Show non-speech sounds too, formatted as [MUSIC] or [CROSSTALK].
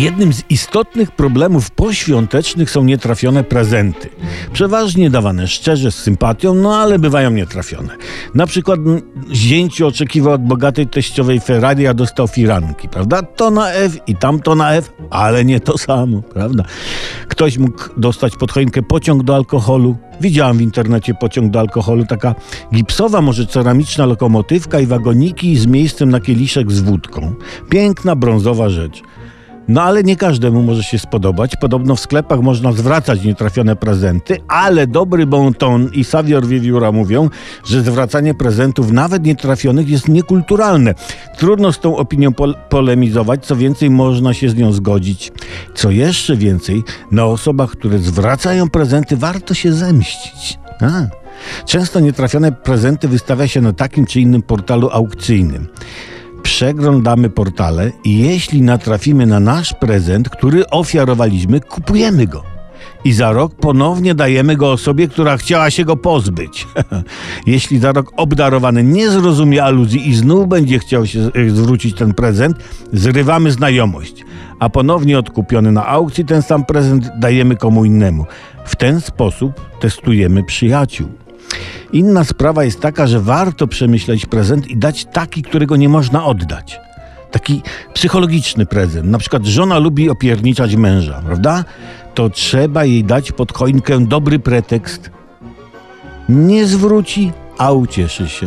Jednym z istotnych problemów poświątecznych są nietrafione prezenty. Przeważnie dawane szczerze, z sympatią, no ale bywają nietrafione. Na przykład zięciu oczekiwał od bogatej teściowej Ferrari, a dostał firanki, prawda? To na F i tamto na F, ale nie to samo, prawda? Ktoś mógł dostać pod choinkę pociąg do alkoholu. Widziałam w internecie pociąg do alkoholu, taka gipsowa, może ceramiczna lokomotywka i wagoniki z miejscem na kieliszek z wódką. Piękna, brązowa rzecz. No ale nie każdemu może się spodobać. Podobno w sklepach można zwracać nietrafione prezenty, ale dobry bon ton i Savior Wiewióra mówią, że zwracanie prezentów nawet nietrafionych jest niekulturalne. Trudno z tą opinią pol- polemizować, co więcej można się z nią zgodzić. Co jeszcze więcej, na osobach, które zwracają prezenty warto się zemścić. A. Często nietrafione prezenty wystawia się na takim czy innym portalu aukcyjnym przeglądamy portale i jeśli natrafimy na nasz prezent, który ofiarowaliśmy, kupujemy go. I za rok ponownie dajemy go osobie, która chciała się go pozbyć. [LAUGHS] jeśli za rok obdarowany nie zrozumie aluzji i znów będzie chciał się e, zwrócić ten prezent, zrywamy znajomość. A ponownie odkupiony na aukcji ten sam prezent dajemy komu innemu. W ten sposób testujemy przyjaciół. Inna sprawa jest taka, że warto przemyśleć prezent i dać taki, którego nie można oddać. Taki psychologiczny prezent. Na przykład żona lubi opierniczać męża, prawda? To trzeba jej dać pod choinkę dobry pretekst. Nie zwróci, a ucieszy się.